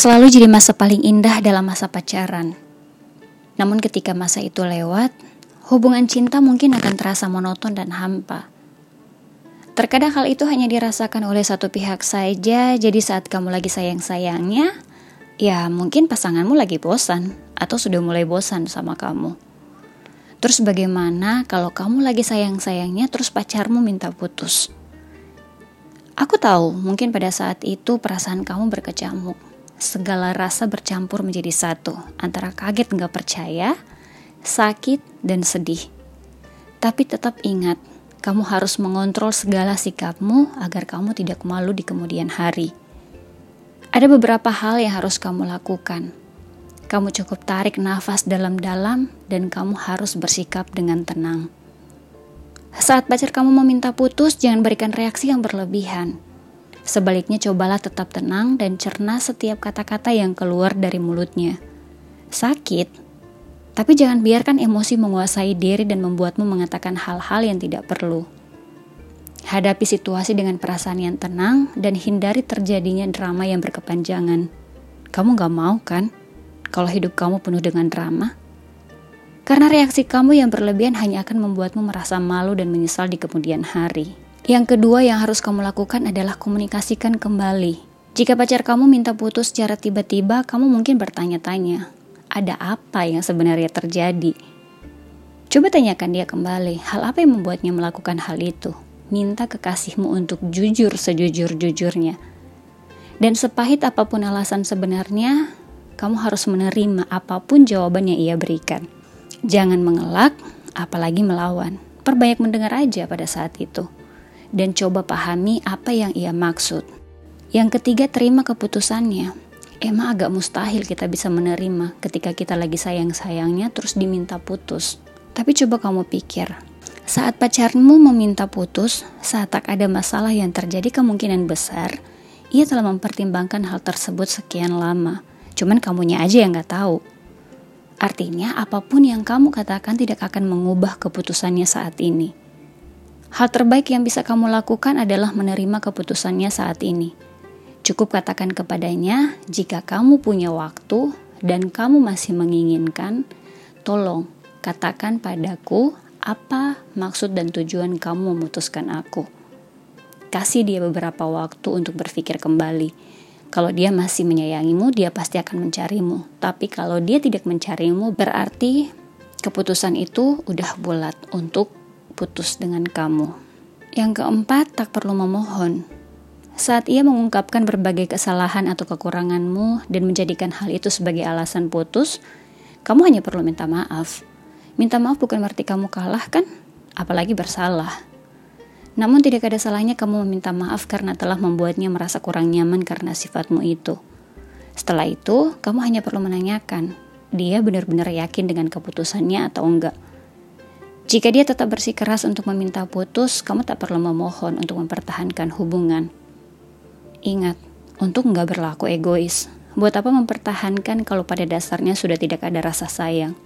Selalu jadi masa paling indah dalam masa pacaran. Namun ketika masa itu lewat, hubungan cinta mungkin akan terasa monoton dan hampa. Terkadang hal itu hanya dirasakan oleh satu pihak saja, jadi saat kamu lagi sayang-sayangnya, ya mungkin pasanganmu lagi bosan atau sudah mulai bosan sama kamu. Terus bagaimana kalau kamu lagi sayang-sayangnya terus pacarmu minta putus? Aku tahu mungkin pada saat itu perasaan kamu berkecamuk segala rasa bercampur menjadi satu antara kaget nggak percaya, sakit, dan sedih. Tapi tetap ingat, kamu harus mengontrol segala sikapmu agar kamu tidak malu di kemudian hari. Ada beberapa hal yang harus kamu lakukan. Kamu cukup tarik nafas dalam-dalam dan kamu harus bersikap dengan tenang. Saat pacar kamu meminta putus, jangan berikan reaksi yang berlebihan Sebaliknya cobalah tetap tenang dan cerna setiap kata-kata yang keluar dari mulutnya. Sakit, tapi jangan biarkan emosi menguasai diri dan membuatmu mengatakan hal-hal yang tidak perlu. Hadapi situasi dengan perasaan yang tenang dan hindari terjadinya drama yang berkepanjangan. Kamu gak mau kan kalau hidup kamu penuh dengan drama? Karena reaksi kamu yang berlebihan hanya akan membuatmu merasa malu dan menyesal di kemudian hari. Yang kedua yang harus kamu lakukan adalah komunikasikan kembali. Jika pacar kamu minta putus secara tiba-tiba, kamu mungkin bertanya-tanya, ada apa yang sebenarnya terjadi? Coba tanyakan dia kembali, hal apa yang membuatnya melakukan hal itu? Minta kekasihmu untuk jujur sejujur-jujurnya. Dan sepahit apa pun alasan sebenarnya, kamu harus menerima apa pun jawaban yang ia berikan. Jangan mengelak, apalagi melawan. Perbanyak mendengar aja pada saat itu dan coba pahami apa yang ia maksud. Yang ketiga, terima keputusannya. Emang agak mustahil kita bisa menerima ketika kita lagi sayang-sayangnya terus diminta putus. Tapi coba kamu pikir, saat pacarmu meminta putus, saat tak ada masalah yang terjadi kemungkinan besar, ia telah mempertimbangkan hal tersebut sekian lama. Cuman kamunya aja yang gak tahu. Artinya apa pun yang kamu katakan tidak akan mengubah keputusannya saat ini. Hal terbaik yang bisa kamu lakukan adalah menerima keputusannya saat ini. Cukup katakan kepadanya, jika kamu punya waktu dan kamu masih menginginkan, tolong katakan padaku apa maksud dan tujuan kamu memutuskan aku. Kasih dia beberapa waktu untuk berpikir kembali. Kalau dia masih menyayangimu, dia pasti akan mencarimu. Tapi kalau dia tidak mencarimu, berarti keputusan itu udah bulat untuk putus dengan kamu. Yang keempat, tak perlu memohon. Saat ia mengungkapkan berbagai kesalahan atau kekuranganmu dan menjadikan hal itu sebagai alasan putus, kamu hanya perlu minta maaf. Minta maaf bukan berarti kamu kalah kan? Apalagi bersalah. Namun tidak ada salahnya kamu meminta maaf karena telah membuatnya merasa kurang nyaman karena sifatmu itu. Setelah itu, kamu hanya perlu menanyakan, dia benar-benar yakin dengan keputusannya atau enggak. Jika dia tetap bersikeras untuk meminta putus, kamu tak perlu memohon untuk mempertahankan hubungan. Ingat, untuk nggak berlaku egois. Buat apa mempertahankan kalau pada dasarnya sudah tidak ada rasa sayang?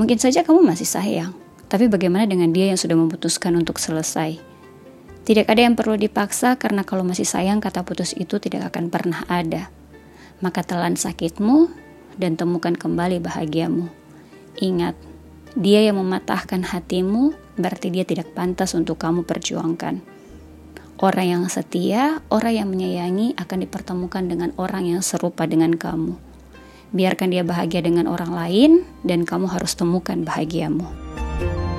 Mungkin saja kamu masih sayang, tapi bagaimana dengan dia yang sudah memutuskan untuk selesai? Tidak ada yang perlu dipaksa karena kalau masih sayang kata putus itu tidak akan pernah ada. Maka telan sakitmu dan temukan kembali bahagiamu. Ingat, dia yang mematahkan hatimu, berarti dia tidak pantas untuk kamu perjuangkan. Orang yang setia, orang yang menyayangi akan dipertemukan dengan orang yang serupa dengan kamu. Biarkan dia bahagia dengan orang lain, dan kamu harus temukan bahagiamu. Thank you.